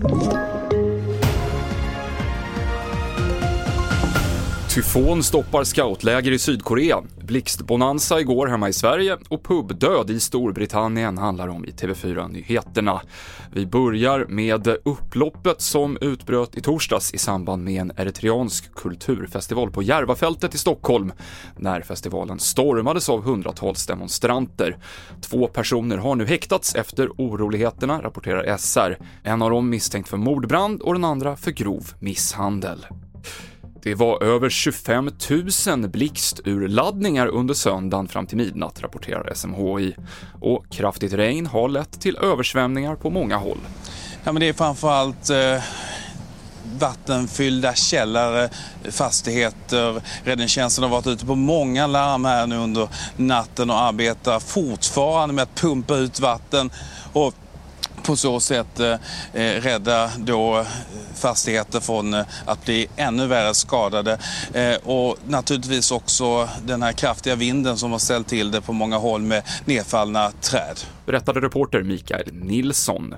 Thank you. Tyfon stoppar scoutläger i Sydkorea. Blixtbonanza igår hemma i Sverige och pubdöd i Storbritannien handlar om i TV4 Nyheterna. Vi börjar med upploppet som utbröt i torsdags i samband med en eritreansk kulturfestival på Järvafältet i Stockholm, när festivalen stormades av hundratals demonstranter. Två personer har nu häktats efter oroligheterna, rapporterar SR. En av dem misstänkt för mordbrand och den andra för grov misshandel. Det var över 25 000 blixturladdningar under söndagen fram till midnatt, rapporterar SMHI. Och kraftigt regn har lett till översvämningar på många håll. Ja, men det är framförallt eh, vattenfyllda källare, fastigheter. Räddningstjänsten har varit ute på många larm här nu under natten och arbetar fortfarande med att pumpa ut vatten. Och på så sätt eh, eh rädda då eh, fastigheter från eh, att bli ännu värre skadade. Eh, och naturligtvis också den här kraftiga vinden som har ställt till det på många håll med nedfallna träd. Berättade reporter Mikael Nilsson.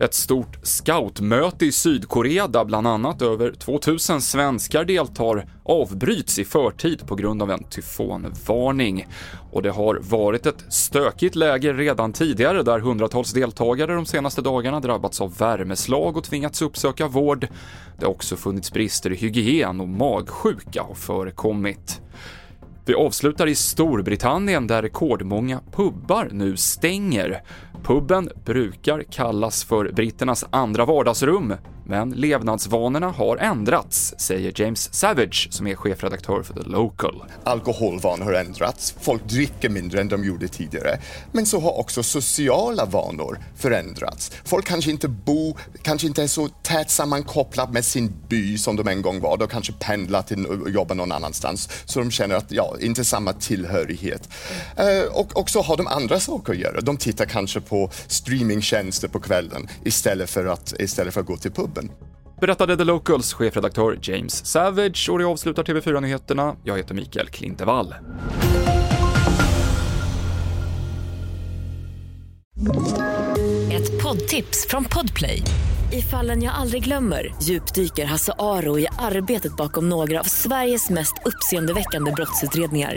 Ett stort scoutmöte i Sydkorea där bland annat över 2000 svenskar deltar avbryts i förtid på grund av en tyfonvarning. Och det har varit ett stökigt läger redan tidigare där hundratals deltagare de senaste dagarna drabbats av värmeslag och tvingats uppsöka vård. Det har också funnits brister i hygien och magsjuka har förekommit. Vi avslutar i Storbritannien där rekordmånga pubbar nu stänger. Puben brukar kallas för britternas andra vardagsrum, men levnadsvanorna har ändrats, säger James Savage som är chefredaktör för The Local. Alkoholvanor har ändrats, folk dricker mindre än de gjorde tidigare. Men så har också sociala vanor förändrats. Folk kanske inte bor, kanske inte är så tätt sammankopplade med sin by som de en gång var. De kanske pendlar till och jobbar någon annanstans, så de känner att, ja, inte samma tillhörighet. Eh, och, och så har de andra saker att göra. De tittar kanske på streamingtjänster på kvällen istället för att, istället för att gå till pub klubben. Berättade The Locals chefredaktör James Savage och det avslutar TV4-nyheterna. Jag heter Mikael Klintevall. Ett poddtips från Podplay. I fallen jag aldrig glömmer djupdyker Hasse Aro i arbetet bakom några av Sveriges mest uppseendeväckande brottsutredningar